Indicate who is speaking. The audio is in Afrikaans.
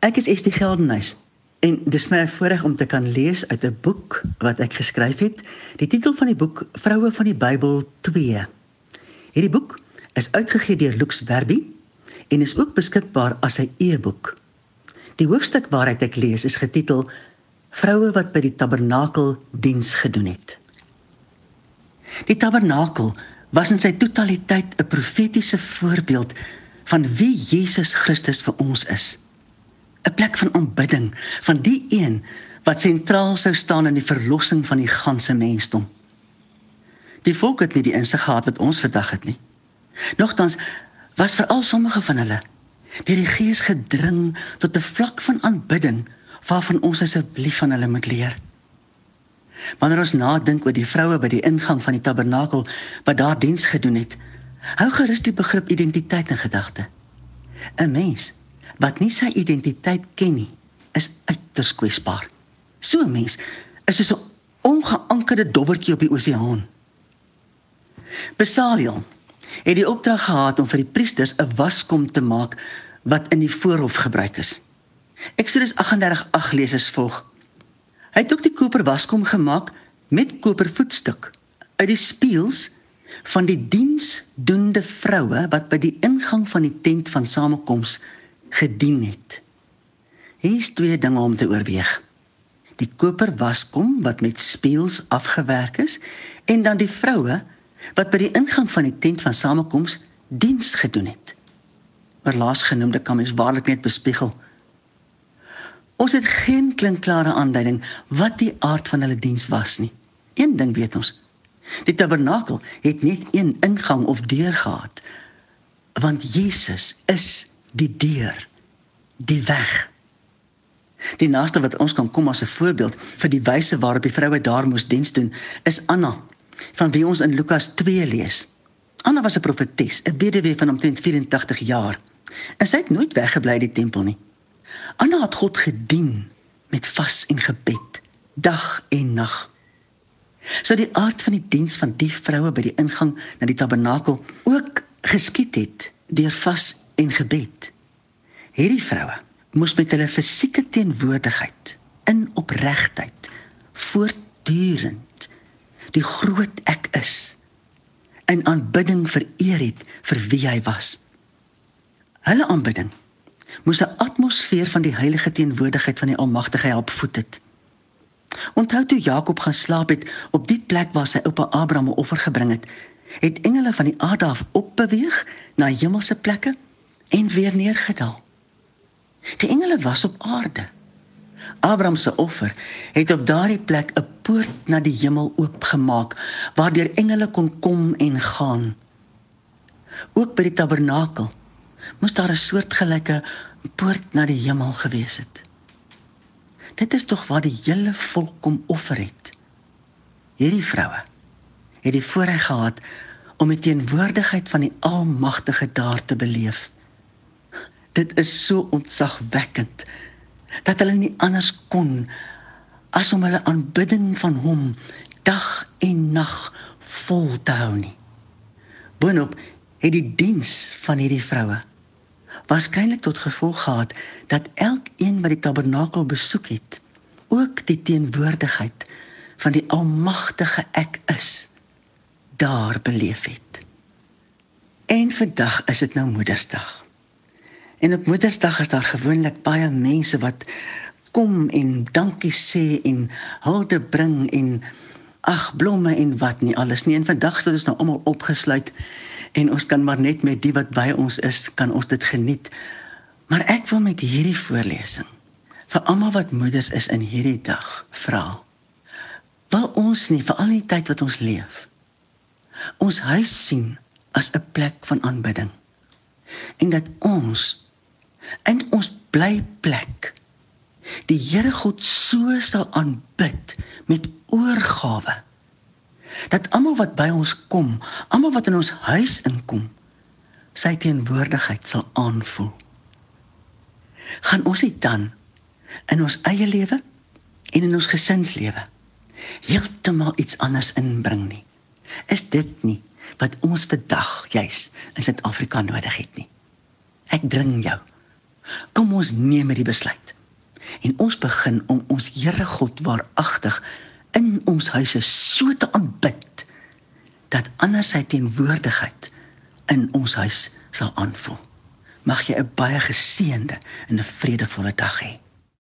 Speaker 1: Ek is Estie Geldenhuys en dis my voorreg om te kan lees uit 'n boek wat ek geskryf het. Die titel van die boek Vroue van die Bybel 2. Hierdie boek is uitgegee deur Lux Werby en is ook beskikbaar as 'n e-boek. Die hoofstuk waaruit ek lees is getitel Vroue wat by die tabernakel diens gedoen het. Die tabernakel was in sy totaliteit 'n profetiese voorbeeld van wie Jesus Christus vir ons is. 'n plek van aanbidding van die een wat sentraal sou staan in die verlossing van die ganse mensdom. Die volk het nie die insig gehad wat ons vandag het nie. Nogtans was veral sommige van hulle deur die Gees gedring tot 'n vlak van aanbidding waarvan ons asseblief van hulle moet leer. Wanneer ons nadink oor die vroue by die ingang van die tabernakel wat daar diens gedoen het, hou gerus die begrip identiteit in gedagte. 'n Mens wat nie sy identiteit ken nie, is uiters kwesbaar. So 'n mens is soos 'n ongeankerde dobbertjie op die oseaan. Besaliel het die opdrag gehad om vir die priesters 'n waskom te maak wat in die voorhof gebruik is. Eksodus 38:8 lees as volg: Hy het ook die koper waskom gemaak met kopervoetstuk uit die spieëls van die diensdoende vroue wat by die ingang van die tent van samekoms gedien het. Hier is twee dinge om te oorweeg. Die koper waskom wat met spieëls afgewerk is en dan die vroue wat by die ingang van die tent van samekoms diens gedoen het. Oor laasgenoemde kan mens waarlik net bespiegel. Ons het geen klinkklare aanduiding wat die aard van hulle diens was nie. Een ding weet ons. Die tabernakel het net een ingang of deur gehad. Want Jesus is die deur, die weg. Die naaste wat ons kan kom as 'n voorbeeld vir die wyse waarop die vroue daar moes diens doen, is Anna, van wie ons in Lukas 2 lees. Anna was 'n profetes, 'n weduwee van omtrent 84 jaar. En sy het nooit weggebly uit die tempel nie. Anna het God gedien met vas en gebed, dag en nag. So die aard van die diens van die vroue by die ingang na die tabernakel ook geskied het deur vas en gebed. Hierdie vroue moes met hulle fisieke teenwoordigheid in opregtheid voortdurend die groot ek is in aanbidding vereer het vir wie hy was. Hulle aanbidding moes 'n atmosfeer van die heilige teenwoordigheid van die Almagtige help voed het. Onthou toe Jakob gaan slaap het op die plek waar sy oupa Abraham 'n offer gebring het, het engele van die aarde af opbeweeg na hemelse plekke en weer neergedaal. Die engele was op aarde. Abraham se offer het op daardie plek 'n poort na die hemel oopgemaak waardeur engele kon kom en gaan. Ook by die tabernakel moes daar 'n soortgelyke poort na die hemel gewees het. Dit is tog waar die hele volk kom offer het. Hierdie vroue het die voorreg gehad om die teenwoordigheid van die Almagtige daar te beleef. Dit is so ontzagwekkend dat hulle nie anders kon as om hulle aanbidding van hom dag en nag vol te hou nie. Boonop het die diens van hierdie vroue waarskynlik tot gevolg gehad dat elkeen wat die tabernakel besoek het, ook die teenwoordigheid van die almagtige ek is daar beleef het. En vandag is dit nou Moedersdag. En op Moedersdag is daar gewoonlik baie mense wat kom en dankie sê en hulde bring en ag blomme en wat nie alles nie. En vandag is ons nou almal opgesluit en ons kan maar net met die wat by ons is, kan ons dit geniet. Maar ek wil met hierdie voorlesing vir almal wat moeders is in hierdie dag vra. Wil ons nie vir al die tyd wat ons leef ons huis sien as 'n plek van aanbidding en dat ons in ons blyplek die Here God so sal aanbid met oorgawe dat almal wat by ons kom, almal wat in ons huis inkom, sy teenwoordigheid sal aanvoel. Gaan ons dit dan in ons eie lewe en in ons gesinslewe heeltemal iets anders inbring nie? Is dit nie wat ons vandag juis in Suid-Afrika nodig het nie? Ek dring jou Kom ons neem hierdie besluit. En ons begin om ons Here God waaragtig in ons huise so te aanbid dat ander sy teenwoordigheid in ons huis sal aanvoel. Mag jy 'n baie geseënde en 'n vredevolle dag hê.